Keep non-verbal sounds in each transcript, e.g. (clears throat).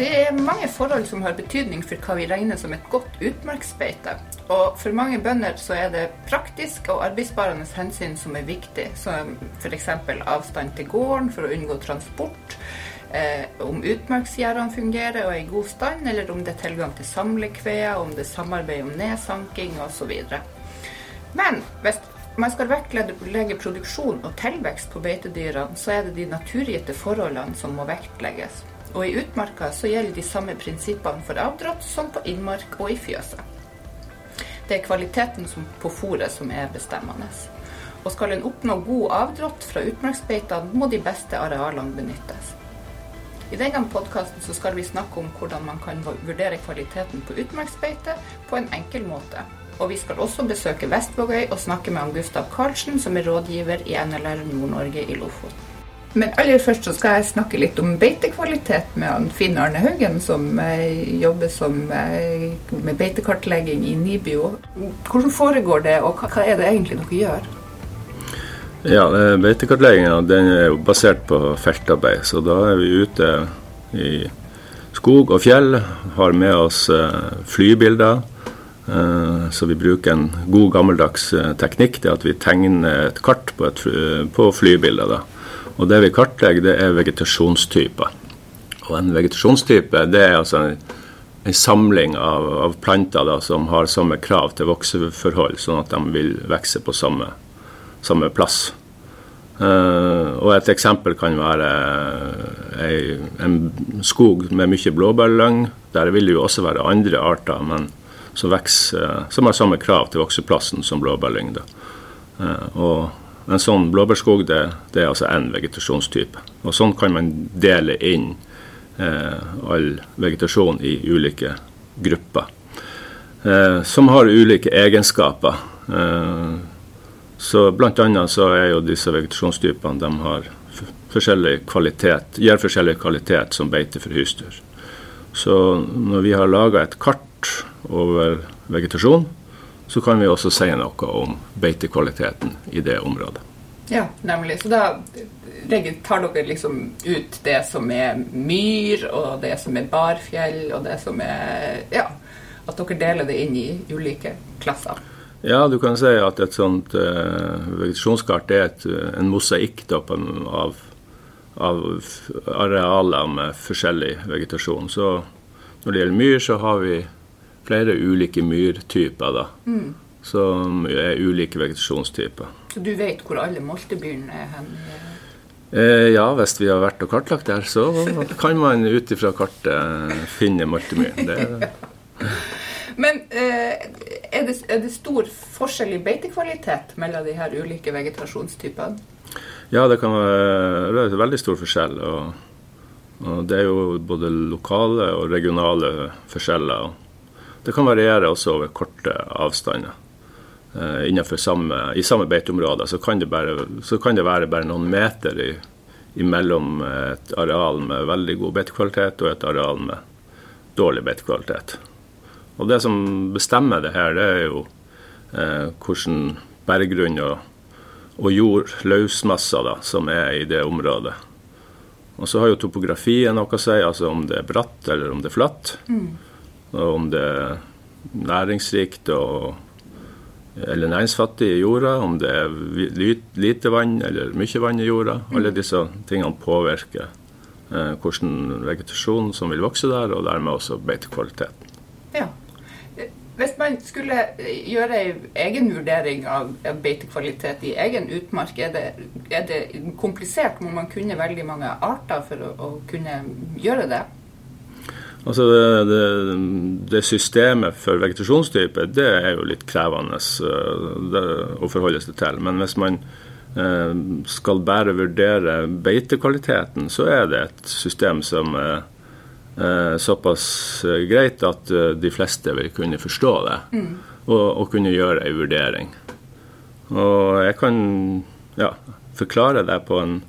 Det er mange forhold som har betydning for hva vi regner som et godt utmarksbeite. Og for mange bønder så er det praktisk og arbeidsbarende hensyn som er viktig, som f.eks. avstand til gården for å unngå transport, eh, om utmarksgjerdene fungerer og er i god stand, eller om det er tilgang til samlekvea, om det er samarbeid om nedsanking osv. Men hvis man skal vektlegge produksjon og tilvekst på beitedyrene, så er det de naturgitte forholdene som må vektlegges. Og i utmarka så gjelder de samme prinsippene for avdrått som på innmark og i fjøset. Det er kvaliteten på fôret som er bestemmende. Og skal en oppnå god avdrått fra utmarksbeitene, må de beste arealene benyttes. I denne podkasten skal vi snakke om hvordan man kan vurdere kvaliteten på utmarksbeite på en enkel måte. Og vi skal også besøke Vestvågøy og snakke med Gustav Karlsen, som er rådgiver i NLR Nord-Norge i Lofoten. Men aller først så skal jeg snakke litt om beitekvalitet med Finn Arne Haugen, som eh, jobber som, eh, med beitekartlegging i NIBIO. Hvordan foregår det, og hva, er det egentlig dere gjør? Ja, eh, Beitekartlegginga er jo basert på feltarbeid, så da er vi ute i skog og fjell. Har med oss flybilder. Så vi bruker en god gammeldags teknikk. Det at vi tegner et kart på, et, på flybilder. da. Og det vi kartlegger, det er vegetasjonstyper. Og en vegetasjonstype det er altså en, en samling av, av planter da, som har samme krav til vokseforhold, sånn at de vil vokse på samme, samme plass. Uh, og et eksempel kan være ei, en skog med mye blåbærlyng. Der vil det jo også være andre arter men som, vokser, som har samme krav til vokseplassen som blåbærlyng. Uh, og en sånn blåbærskog det, det er altså én vegetasjonstype. Og Sånn kan man dele inn eh, all vegetasjon i ulike grupper. Eh, som har ulike egenskaper. Eh, så annet så er jo disse vegetasjonstypene de har forskjellig kvalitet, gir forskjellig kvalitet som beite for husdyr. Så når vi har laga et kart over vegetasjon, så kan vi også si noe om beitekvaliteten i det området. Ja, nemlig. Så da tar dere liksom ut det som er myr, og det som er barfjell, og det som er Ja. At dere deler det inn i ulike klasser. Ja, du kan si at et sånt uh, vegetasjonskart er et, en mosaikk av, av arealer med forskjellig vegetasjon. Så når det gjelder myr, så har vi flere ulike myrtyper, da. Mm. Som er ulike vegetasjonstyper. Så du vet hvor alle moltebyrene er hen? Eh, ja, hvis vi har vært og kartlagt der, så kan man ut ifra kartet finne moltemyren. (laughs) Men eh, er, det, er, det, stor forskjell i beitekvalitet mellom de her ulike vegetasjonstypene? Ja, det kan være det veldig stor forskjell. Og, og det er jo både lokale og regionale forskjeller. Det kan variere også over korte avstander. Innenfor samme, I samme beiteområde, så kan, bare, så kan det være bare noen meter i, imellom et areal med veldig god beitekvalitet og et areal med dårlig beitekvalitet. Og Det som bestemmer det her, det er jo eh, hvordan berggrunn og, og jord, løsmasser, da, som er i det området. Og så har jo topografien noe å si, altså om det er bratt eller om det er flatt. Mm. Og om det er næringsrikt og eller næringsfattig i jorda, om det er lite vann eller mye vann i jorda. Mm. Alle disse tingene påvirker eh, hvordan vegetasjonen som vil vokse der, og dermed også beitekvaliteten. Ja. Hvis man skulle gjøre en egen vurdering av beitekvalitet i egen utmark, er det, er det komplisert? Må man kunne veldig mange arter for å, å kunne gjøre det? Altså det, det, det, systemet for vegetasjonstype det er jo litt krevende uh, det, å forholde seg til. Men hvis man uh, skal bare vurdere beitekvaliteten, så er det et system som er uh, såpass greit at de fleste vil kunne forstå det mm. og, og, kunne gjøre en vurdering. Og jeg kan ja, forklare det på en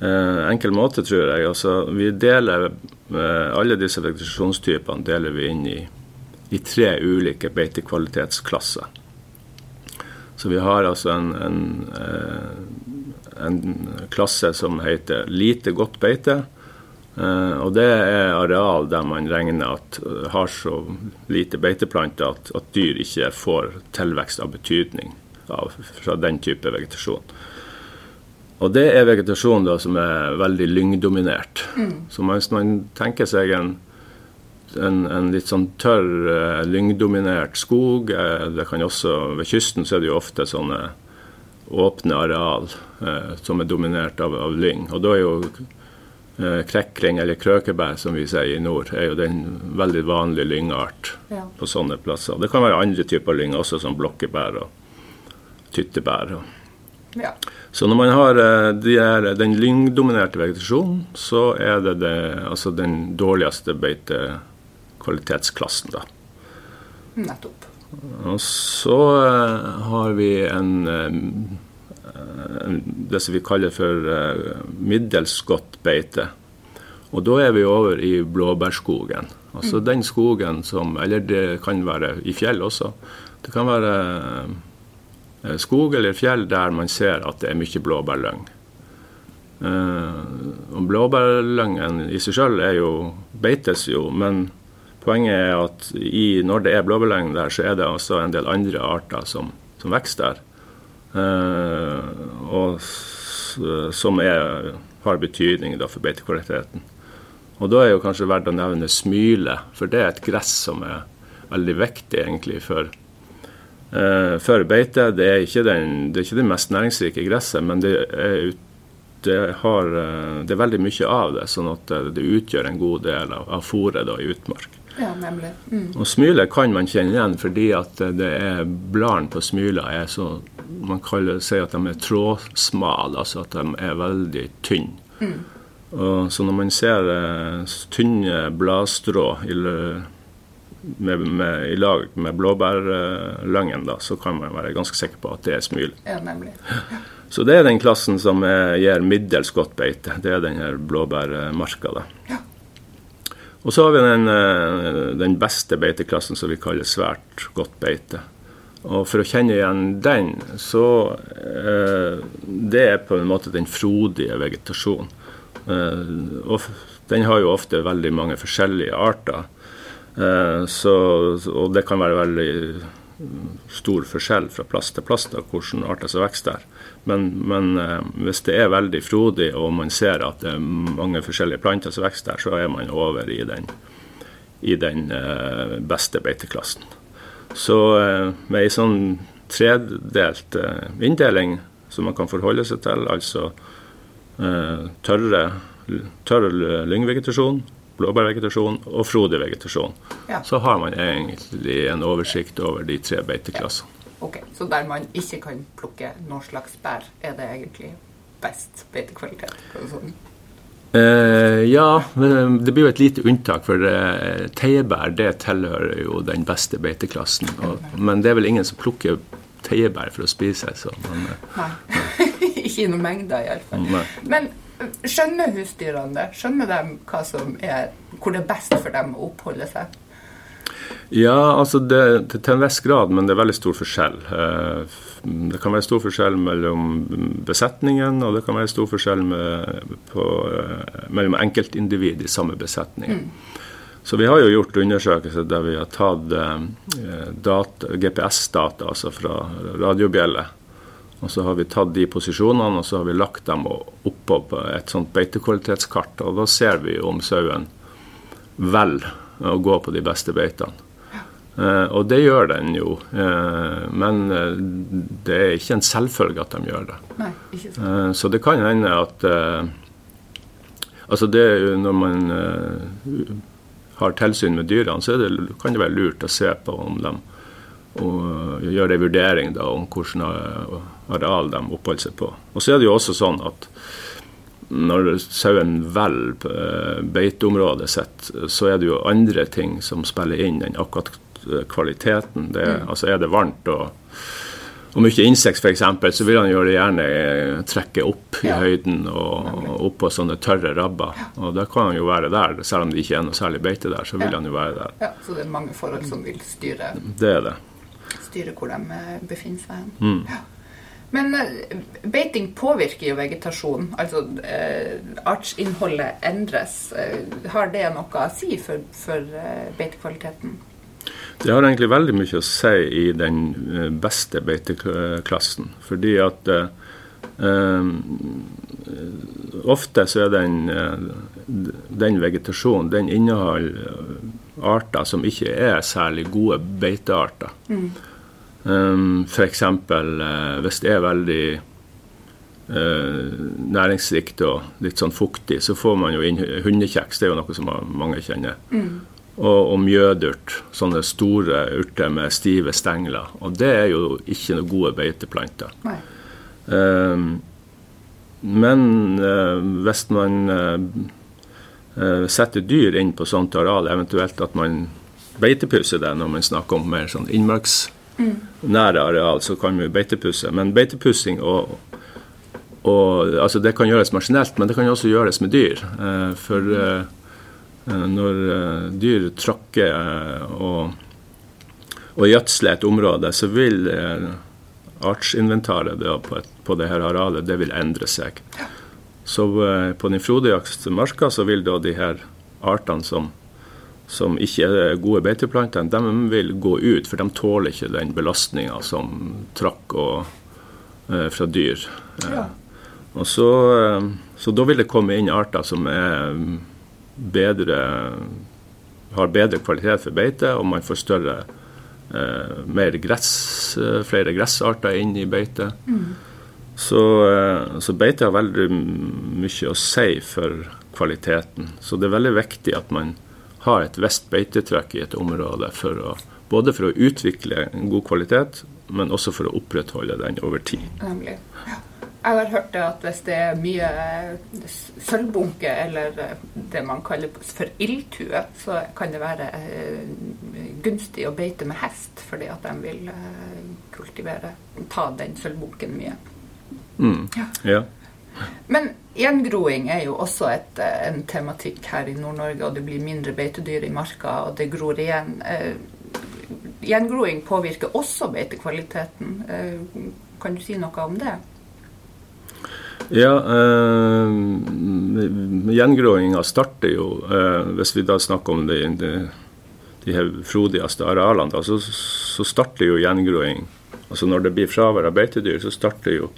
enkel måte, tror jeg. Altså, vi deler Eh, alle disse vegetasjonstypene deler vi inn i, i tre ulike beitekvalitetsklasser. Så vi har altså en, en, eh, en, klasse som heter lite godt beite. Uh, og det er areal der man regner at har så lite beiteplanter at, at, dyr ikke får tilvekst av betydning av, fra den type vegetasjon. Og det er vegetasjon da, som er veldig lyngdominert. Mm. Så hvis man tenker seg en, en, en litt sånn tørr, uh, lyngdominert skog det kan også, Ved kysten så er det jo ofte sånne åpne areal som er dominert av, av lyng. Og da er jo Eh, krekling, eller krøkebær som vi sier i nord, er jo den veldig vanlige lyngart ja. på sånne plasser. Det kan være andre typer lyng også, som blokkebær og tyttebær. Ja. Så når man har eh, de her, den lyngdominerte vegetasjonen, så er det, det altså den dårligste beitekvalitetsklassen, da. Nettopp. Og så uh, har vi en uh, det som vi kaller for middels godt beite. Og da er vi over i blåbærskogen. Altså mm. den skogen som Eller det kan være i fjell også. Det kan være skog eller fjell der man ser at det er mye blåbærlyng. Uh, og blåbærlyngen i seg sjøl beites jo, men poenget er at i, når det er blåbærlyng der, så er det også en del andre arter som, som vokser der. Eh, og som er, har betydning da, for beitekvaliteten. Og Da er jo kanskje verdt å nevne smyle, for det er et gress som er veldig viktig egentlig for, uh, for beite. Det er, ikke den, det er ikke det mest næringsrike gresset, men det er, det, har, uh, det er veldig mye av det, sånn at det utgjør en god del av, av fôret i utmark. Ja, nemlig. Mm. Og smyle kan man kjenne igjen fordi at det er bladene på smyla er så Man kaller, sier at de er trådsmale, altså at de er veldig tynne. Mm. Og, så når man ser uh, tynne bladstrå i, med, med, i lag med blåbærløngen, da, så kan man være ganske sikker på at det er smil. Ja, nemlig. Ja. (laughs) Så det er den klassen som er, gir middels godt beite. Det er den her blåbærmarka. da. Ja. Og så har vi den, eh, den, beste beiteklassen som vi kaller svært godt beite. Og For å kjenne igjen den, så eh, Det er på en måte den frodige vegetasjonen. Eh, og den har jo ofte veldig mange forskjellige arter. Eh, så, og det kan være veldig stor forskjell fra plass til plass da, hvilke arter som vokser der. Men, men eh, hvis det er veldig frodig og man ser at det er mange forskjellige planter som vokser der, så er man over i den, i den eh, beste beiteklassen. Så med ei sånn tredelt inndeling som man kan forholde seg til, altså tørre, tørr lyngvegetasjon, blåbærvegetasjon og frodig vegetasjon, ja. så har man egentlig en oversikt over de tre beiteklassene. Ok, Så der man ikke kan plukke noen slags bær, er det egentlig best beitekvalitet? Sånn? Eh, ja, men det blir jo et lite unntak, for eh, teiebær det tilhører jo den beste beiteklassen. Og, men det er vel ingen som plukker teiebær for å spise. Så, men, eh, Nei. (laughs) ikke i noen mengder, iallfall. Men eh, skjønner husdyrene det? Skjønner de er, hvor det er best for dem å oppholde seg? Ja, altså det, til en viss grad, men det er veldig stor forskjell. Eh, det kan være stor forskjell mellom besetningen, og det kan være stor forskjell med, på, eh, mellom enkeltindivid i samme besetning. Mm. Så vi har jo gjort undersøkelser der vi har tatt eh, GPS-data, altså fra radiobjeller. Og så har vi tatt de posisjonene og så har vi lagt dem oppå på et sånt beitekvalitetskart. Og da ser vi om sauen velger å gå på de beste beitene. Uh, og det gjør den jo, uh, men uh, det er ikke en selvfølge at de gjør det. Nei, så det kan hende at Altså det Når man har tilsyn med dyrene, så det, kan det være lurt å se på om de og gjøre en vurdering da, om hvilket areal de oppholder seg på. Og så er det jo også sånn at når sauen velger eh, beiteområdet sitt, så er det jo andre ting som spiller inn enn akkurat kvaliteten. Det, mm. Altså Er det varmt og, og mye insekt f.eks., så vil han jo gjerne eh, trekke opp i ja. høyden og, og opp på sånne tørre rabber. Og da kan han jo være der, selv om det ikke er noe særlig beite der. Så vil ja. han jo være der. Ja, Så det er mange forhold som vil styre, det er det. Styre hvor de eh, befinner seg. Mm. Ja. Men eh, beiting påvirker jo vegetasjonen. Altså eh, artsinnholdet endres. Eh, har det noe å si for, for beitekvaliteten? Det har egentlig veldig mye å si i den beste beiteklassen. Fordi at eh, ofte så er den, den vegetasjonen den inneholder arter som ikke er særlig gode beitearter. Mm. Um, F.eks. Uh, hvis det er veldig uh, næringsrikt og litt sånn fuktig, så får man jo inn hundekjeks. Det er jo noe som mange kjenner. Mm. Og, og mjødurt. Sånne store urter med stive stengler. Og det er jo ikke noen gode beiteplanter. Um, men uh, hvis man uh, setter dyr inn på sånt areal, eventuelt at man beitepusser det når man snakker om mer sånn innmarks nære areal, så kan vi beitepusse. Men beitepussing og, og, altså Det kan gjøres maskinelt, men det kan også gjøres med dyr. Eh, for eh, når eh, dyr tråkker og, og gjødsler et område, så vil artsinventaret på, et, på dette arealet det vil endre seg. Så på den frodigste marka så vil da de her artene som som ikke er gode beiteplanter, de vil gå ut, for de tåler ikke den belastninga som trakk og, eh, fra dyr. Eh, ja. Og så, eh, så, da vil det komme inn arter som er bedre har bedre kvalitet for beite, og man får større eh, mer gress, flere gressarter inn i beite. Mm. Så, så beite har veldig mye å si for kvaliteten. Så det er veldig viktig at man ha et visst beitetrekk i et område, for å, både for å utvikle en god kvalitet, men også for å opprettholde den over tid. Nemlig. Ja. Jeg har hørt at hvis det er mye eh, sølvbunke, eller eh, det man kaller for ildtue, så kan det være eh, gunstig å beite med hest, fordi at de vil kultivere, ta den sølvbunken mye. Mm. Ja. ja. Men gjengroing er jo også et, eh, en tematikk her i Nord-Norge, og det blir mindre beitedyr i marka, og det gror igjen. Eh, gjengroing påvirker også beitekvaliteten. Eh, kan du si noe om det? Ja, eh, gjengroinga starter jo, eh, hvis vi da snakker om de, de, de her frodigste arealene, da, så, så, starter jo gjengroing Altså når det blir fravær av beitedyr, så starter jo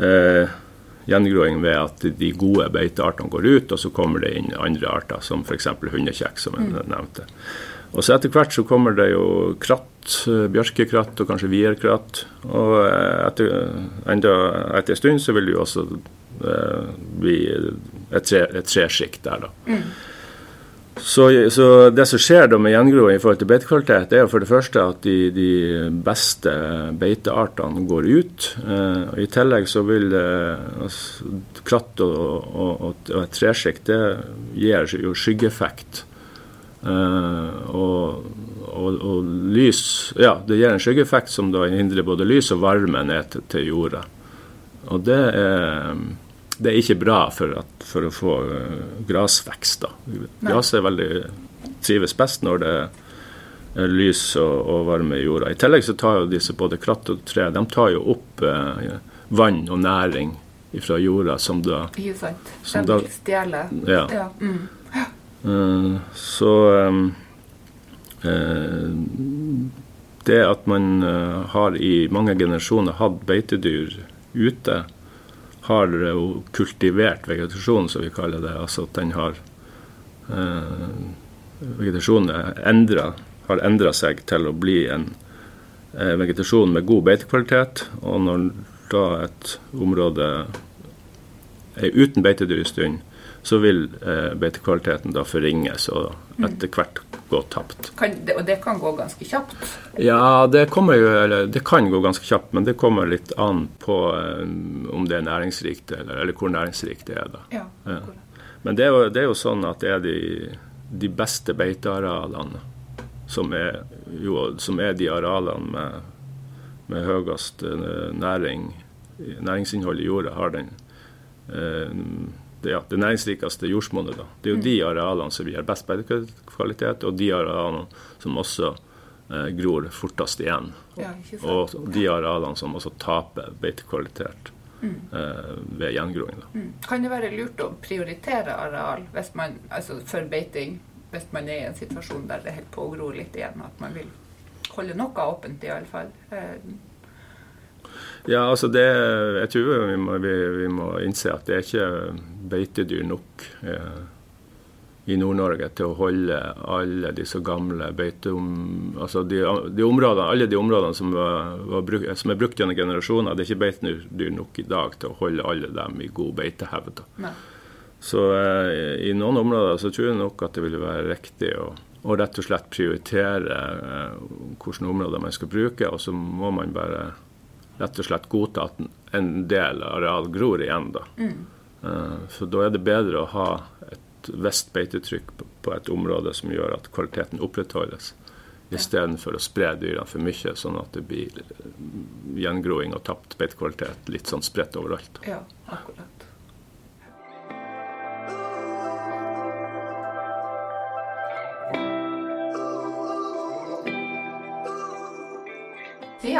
eh, gjengroing ved at de gode beiteartene går ut, og så kommer det inn andre arter, som f.eks. hundekjekk, som jeg mm. nevnte. Og så etter hvert så kommer det jo kratt, eh, bjørkekratt og kanskje vierkratt. Og etter, enda etter en stund så vil det jo også eh, bli et, tre, et tresjikt der, da. Mm. Så, så, det som skjer da med gjengroing i forhold til beitekvalitet, er for det første at de, de beste beiteartene går ut. Eh, og I tillegg så vil eh, altså, kratt og, og, og, og et tresjikt det gir jo skyggeeffekt. Eh, og, lys Ja, det gir en skyggeeffekt som da hindrer både lys og varme ned til, til jorda. Og det er det er ikke bra for, at, for å få uh, grasvekst. Gras er veldig, trives best når det er lys og, og, varme i jorda. I tillegg så tar jo disse både kratt og tre de tar jo opp eh, vann og næring fra jorda som da Ikke sant. Som de vil stjele. Ja. ja. Mm. Uh, så um, det at man har i mange generasjoner hatt beitedyr ute, har jo kultivert vegetasjon, som vi kaller det. Altså at den har eh, Vegetasjonen endret, har endra seg til å bli en eh, vegetasjon med god beitekvalitet. Og når da et område er uten beitedyr en stund, så vil eh, beitekvaliteten da forringes og etter hvert gå tapt. Kan og det kan gå ganske kjapt? Ja, det, jo, eller, det, kan gå ganske kjapt, men det kommer litt an på um, om det er næringsrikt, eller, eller, hvor næringsrikt det er. da. Ja, ja. Men det er, jo, det er, jo, sånn at det er de, de beste beitearealene som er, jo, som er de arealene med, med høyest eh, næring, næringsinnhold i jorda, har den eh, det, ja, det næringsrikeste jordsmonnet. Det er jo mm. de arealene som gir best beitekvalitet, og de arealene som også eh, gror fortest igjen. Ja, og de arealene som også taper beitekvalitet eh, ved gjengroing. Mm. Kan det være lurt å prioritere areal man, altså for beiting hvis man er i en situasjon der det holder på å gro litt igjen, at man vil holde noe åpent i alle fall? Eh, Ja, altså det, jeg tror vi må, vi, vi må innse at det er ikke beitedyr nok eh, i Nord-Norge til å holde alle disse gamle beiteom... Altså de, de områdene, alle de områdene som, var, var bruk, som er brukt gjennom generasjoner, det er ikke beitedyr nok i dag til å holde alle dem i god beitehevd. Så eh, i noen områder så tror jeg nok at det ville være riktig å, og rett og slett prioritere eh, hvilke områder man skal bruke, og så må man bare rett og slett godta at en del areal gror igjen. da. Mm. så da er det bedre å ha et visst beitetrykk på, et område som gjør at kvaliteten opprettholdes, istedenfor å spre dyrene for mye, sånn at det blir eh, gjengroing og tapt beitekvalitet litt sånn spredt overalt. Ja, akkurat.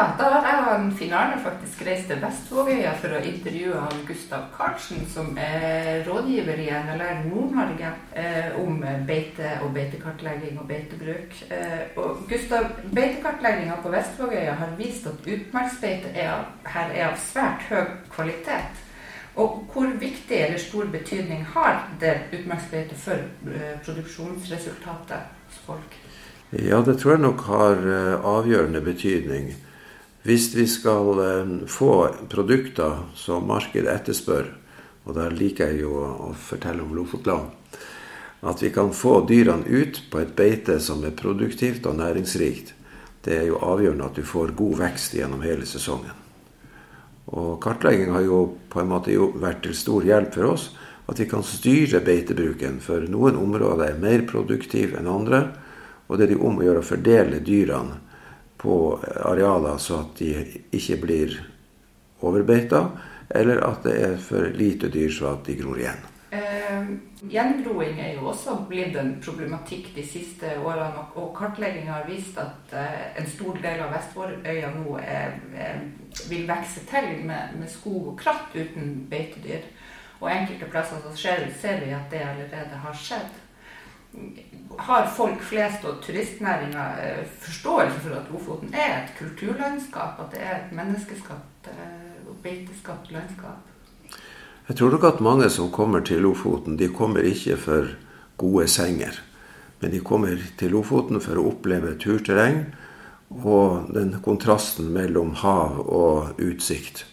Ja, da har jeg og en Finn Arne faktisk reist til Vestvågøya for å intervjue han Gustav Karlsen, som er rådgiver i NLR Nord-Norge eh, om beite og beitekartlegging og beitebruk. Eh, og Gustav, beitekartlegginga på Vestvågøya har vist at utmarksbeite er, her er av svært høy kvalitet. Og hvor viktig eller stor betydning har det utmarksbeite for eh, produksjonsresultatet hos folk? Ja, det tror jeg nok har eh, avgjørende betydning. Hvis vi skal eh, få produkter som markedet etterspør, og der liker jeg jo å fortelle om Lofotland, at vi kan få dyrene ut på et beite som er produktivt og næringsrikt, det er jo avgjørende at du får god vekst gjennom hele sesongen. Og kartlegging har jo på en måte vært til stor hjelp for oss. At vi kan styre beitebruken, for noen områder er mer produktive enn andre. Og det er de om å gjøre å fordele dyrene på arealer så at de ikke blir overbeita, eller at det er for lite dyr så at de gror igjen. Eh, gjengroing er jo også blitt en problematikk de siste årene, og- kartlegging har vist at eh, en stor del av Vestvårøya nå er, er, vil vokse til med, med skog og kratt uten beitedyr. Og enkelte plasser så ser, ser vi at det allerede har skjedd. Har folk flest og turistnæringa eh, forståelse for at Lofoten er et kulturlandskap, at det er et menneskeskapt eh, og beiteskapt landskap? Jeg tror nok at mange som kommer til Lofoten, de kommer ikke for gode senger. Men de kommer til Lofoten for å oppleve turterreng og den kontrasten mellom hav og utsikt.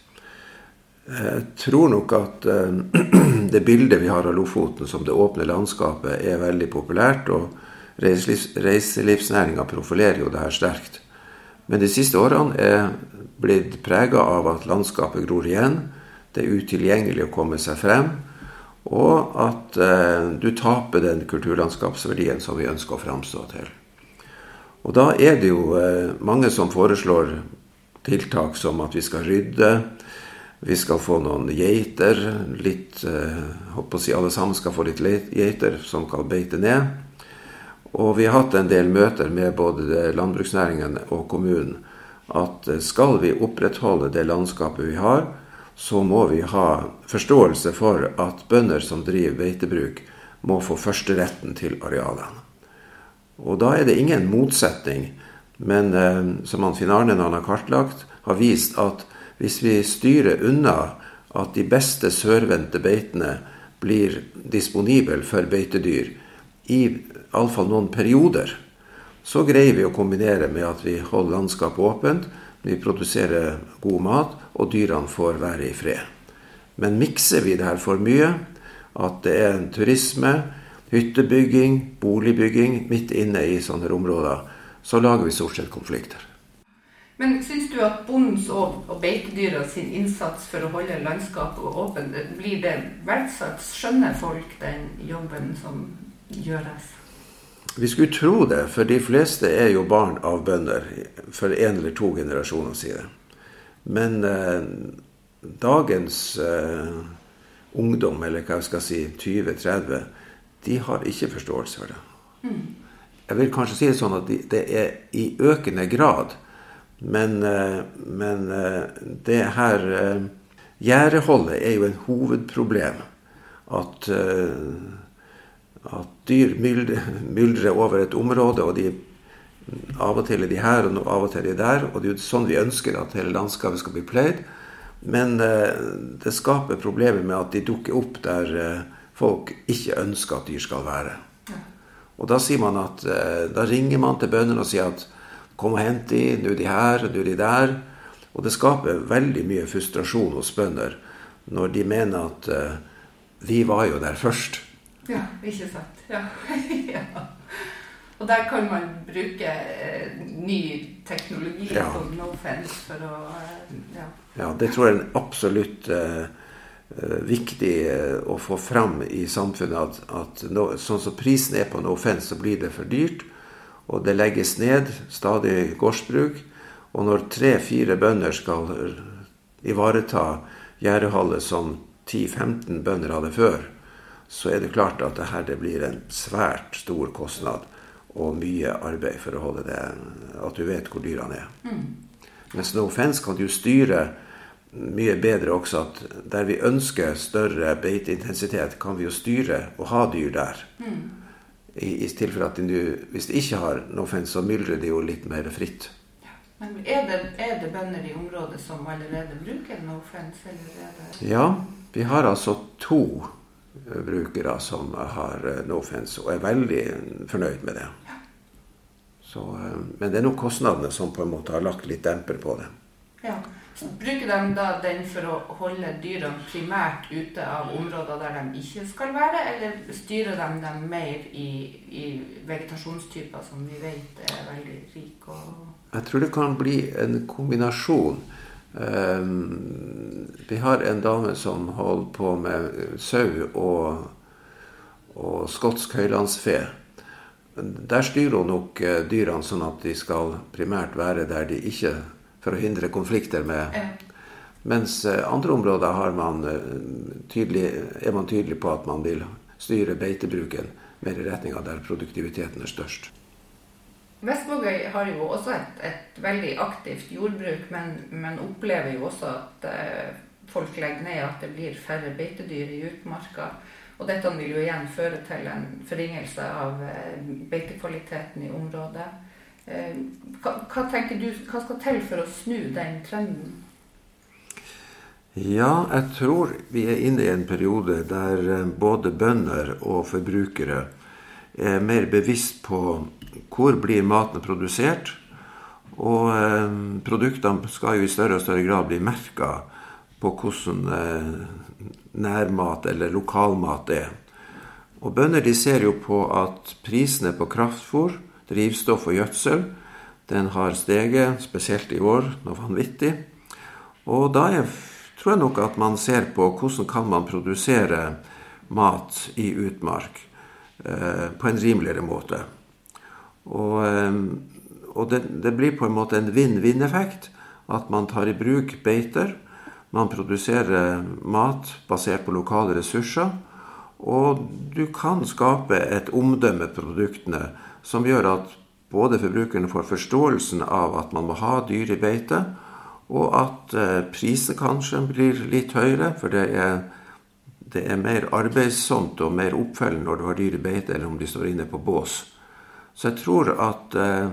Jeg tror nok at eh, (clears throat) det bildet vi har av Lofoten som det åpne landskapet, er veldig populært. Og reiselivs, reiselivsnæringa profilerer jo det her sterkt. Men de siste årene er blitt prega av at landskapet gror igjen. Det er utilgjengelig å komme seg frem. Og at eh, du taper den kulturlandskapsverdien som vi ønsker å framstå til. Og da er det jo eh, mange som foreslår tiltak som at vi skal rydde. Vi skal få noen geiter. Litt, eh, håper å si Alle sammen skal få litt geiter som kan beite ned. Og vi har hatt en del møter med både landbruksnæringen og kommunen. At eh, skal vi opprettholde det landskapet vi har, så må vi ha forståelse for at bønder som driver beitebruk, må få førsteretten til arealene. Og da er det ingen motsetning, men eh, som han Finn Arne har kartlagt, har vist at hvis vi styrer unna at de beste sørvendte beitene blir disponible for beitedyr i iallfall noen perioder, så greier vi å kombinere med at vi holder landskapet åpent, vi produserer god mat, og dyrene får være i fred. Men mikser vi det her for mye, at det er en turisme, hyttebygging, boligbygging midt inne i sånne områder, så lager vi stort sett konflikter. Men syns du at bondens og, og beitedyra sin innsats for å holde landskapet åpent, blir det verdsatt? Skjønner folk den jobben som gjøres? Vi skulle tro det, for de fleste er jo barn av bønder for en eller to generasjoner siden. Men eh, dagens eh, ungdom, eller hva jeg skal si, 20-30, de har ikke forståelse for det. Jeg vil kanskje si det sånn at det er i økende grad. Men, men det her Gjerdeholdet er jo en hovedproblem. At, at dyr myldrer over et område, og de av og til er de her, og av og til er de der. Og det er jo sånn vi ønsker at hele landskapet skal bli pløyd. Men eh, det skaper problemer med at de dukker opp der eh, folk ikke ønsker at dyr skal være. Og da sier man at eh, da ringer man til bøndene og sier at kom og hent de, nå er de her, nå er de der. Og det skaper veldig mye frustrasjon hos bønder når de mener at vi var jo der først. Ja, ikke sant. Ja. (laughs) ja. Og der kan man bruke uh, ny teknologi ja. som Nofence for å uh, ja. ja. det tror jeg er absolutt viktig å få fram i samfunnet. At, at no, sånn som prisen er på Nofence, så blir det for dyrt. Og det legges ned stadig gårdsbruk. Og når tre-fire bønder skal ivareta gjerdehallet som 10-15 bønder hadde før, så er det klart at dette det blir en svært stor kostnad og mye arbeid for å holde det At du vet hvor dyrene er. Mm. Mens no offense kan du styre mye bedre også at der vi ønsker større beiteintensitet, kan vi jo styre og ha dyr der. Mm. I, I tilfelle at de, hvis de ikke har no offense, så myldrer de jo litt mer fritt. Ja. Men er det, er det, bønder i området som allerede bruker no offense? Ja, vi har altså to brukere som har eh, og er veldig fornøyd med det. Så, eh, men det er nok kostnadene som på en måte har lagt litt demper på det. Ja. Bruker de da den for å holde dyrene primært ute av områder der de ikke skal være, eller styrer de dem mer i, i vegetasjonstyper som vi vet er veldig rike? Jeg tror det kan bli en kombinasjon. Um, vi har en dame som holder på med sau og, og skotsk høylandsfe. Der styrer hun nok eh, dyrene sånn at de skal primært være der de ikke For å hindre konflikter med. Mens eh, andre områder man eh, tydelig, er man tydelig på at man vil styre beitebruken mer i retning av der produktiviteten er størst. Vestvågøy har jo også et, et, veldig aktivt jordbruk, men, men opplever jo også at eh, folk legger ned, at det blir færre beitedyr i utmarka. Og dette vil jo igjen føre til en forringelse av eh, beitekvaliteten i området. Eh, hva, hva, tenker du, hva skal til for å snu den trenden? Ja, jeg tror vi er inne i en periode der eh, både bønder og forbrukere er mer bevisst på hvor blir maten produsert. Og eh, produktene skal jo i større og større grad bli merka på hvordan nærmat eller lokalmat er. Og bønder de ser jo på at prisene på kraftfôr, drivstoff og gjødsel den har steget, spesielt i år, noe vanvittig. Og da er, tror jeg nok at man ser på hvordan kan man produsere mat i utmark eh, på en rimeligere måte. Og, eh, og det, det, blir på en måte en vinn-vinn-effekt. At man tar i bruk beiter. Man produserer mat basert på lokale ressurser. Og du kan skape et omdømme produktene som gjør at både forbrukerne får forståelsen av at man må ha dyr i beite, og at eh, prisen kanskje blir litt høyere, for det er, det er mer arbeidsomt og mer oppfølging når du har dyr i beite, eller om de står inne på bås. Så jeg tror at, eh,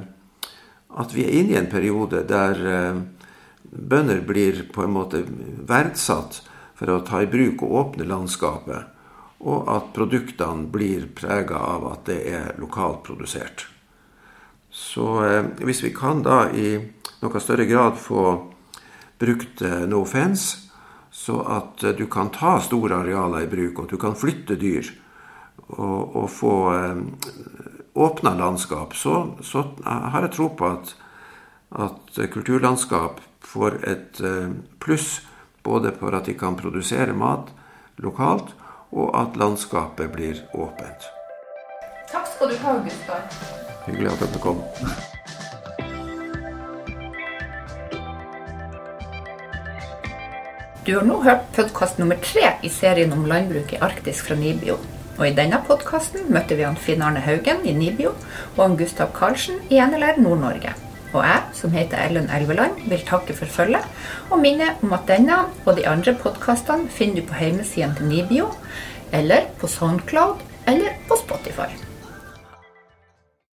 at vi er inne i en periode der eh, bønder blir på en måte verdsatt for å ta i bruk og åpne landskapet, og at produktene blir prega av at det er lokalt produsert. Så eh, hvis vi kan da i noe større grad få brukt no fence, så at du kan ta store arealer i bruk, og du kan flytte dyr og, og få åpna landskap, så, så, har jeg tro på at, at kulturlandskap får et eh, pluss både for at de kan produsere mat lokalt, og at landskapet blir åpent. Takk skal du ha, Gustav. Hyggelig at dere kom. Du har nå hørt podkast nummer tre i serien om landbruk i Arktis fra Nibio. Og I denne podkasten møtte vi han Finn Arne Haugen i Nibio og han Gustav Karlsen i NLR Nord-Norge. Og jeg, som heter Ellen Elveland, vil takke for følget og minne om at denne og de andre podkastene finner du på hjemmesiden til Nibio, eller på Soundcloud eller på Spotify.